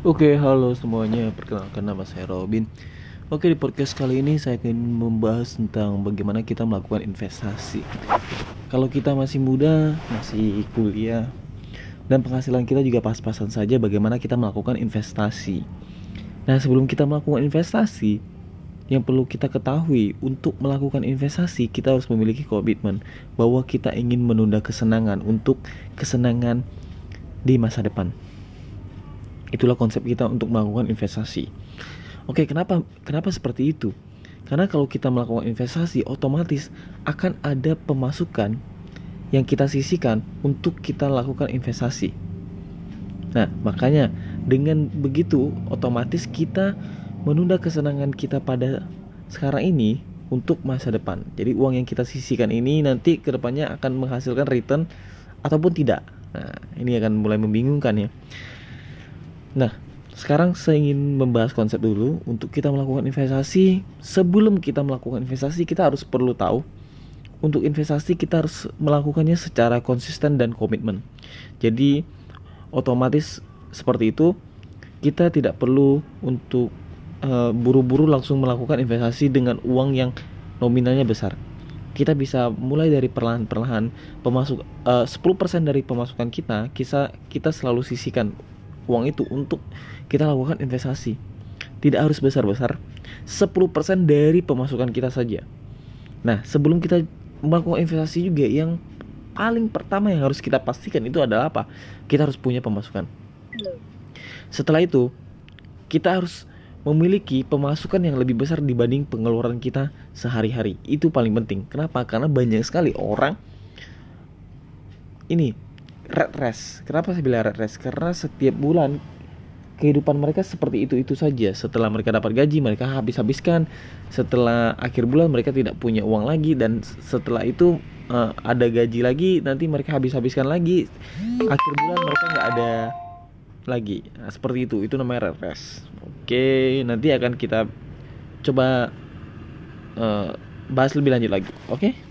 Oke, halo semuanya. Perkenalkan nama saya Robin. Oke, di podcast kali ini saya akan membahas tentang bagaimana kita melakukan investasi. Kalau kita masih muda, masih kuliah, dan penghasilan kita juga pas-pasan saja bagaimana kita melakukan investasi. Nah, sebelum kita melakukan investasi, yang perlu kita ketahui untuk melakukan investasi kita harus memiliki komitmen bahwa kita ingin menunda kesenangan untuk kesenangan di masa depan. Itulah konsep kita untuk melakukan investasi. Oke, kenapa kenapa seperti itu? Karena kalau kita melakukan investasi, otomatis akan ada pemasukan yang kita sisihkan untuk kita lakukan investasi. Nah, makanya dengan begitu otomatis kita menunda kesenangan kita pada sekarang ini untuk masa depan. Jadi uang yang kita sisihkan ini nanti ke depannya akan menghasilkan return ataupun tidak. Nah, ini akan mulai membingungkan ya. Nah, sekarang saya ingin membahas konsep dulu untuk kita melakukan investasi. Sebelum kita melakukan investasi, kita harus perlu tahu untuk investasi kita harus melakukannya secara konsisten dan komitmen. Jadi otomatis seperti itu kita tidak perlu untuk eh, buru-buru uh, langsung melakukan investasi dengan uang yang nominalnya besar. Kita bisa mulai dari perlahan-perlahan pemasuk uh, 10% dari pemasukan kita, kita kita selalu sisihkan uang itu untuk kita lakukan investasi. Tidak harus besar-besar, 10% dari pemasukan kita saja. Nah, sebelum kita melakukan investasi juga yang paling pertama yang harus kita pastikan itu adalah apa? Kita harus punya pemasukan. Setelah itu, kita harus memiliki pemasukan yang lebih besar dibanding pengeluaran kita sehari-hari. Itu paling penting. Kenapa? Karena banyak sekali orang ini red race. Kenapa saya bilang red race? Karena setiap bulan kehidupan mereka seperti itu-itu saja. Setelah mereka dapat gaji, mereka habis-habiskan. Setelah akhir bulan mereka tidak punya uang lagi dan setelah itu uh, ada gaji lagi, nanti mereka habis-habiskan lagi. Akhir bulan mereka nggak ada lagi. Nah, seperti itu. Itu namanya red race. Oke, nanti akan kita coba uh, bahas lebih lanjut lagi. Oke?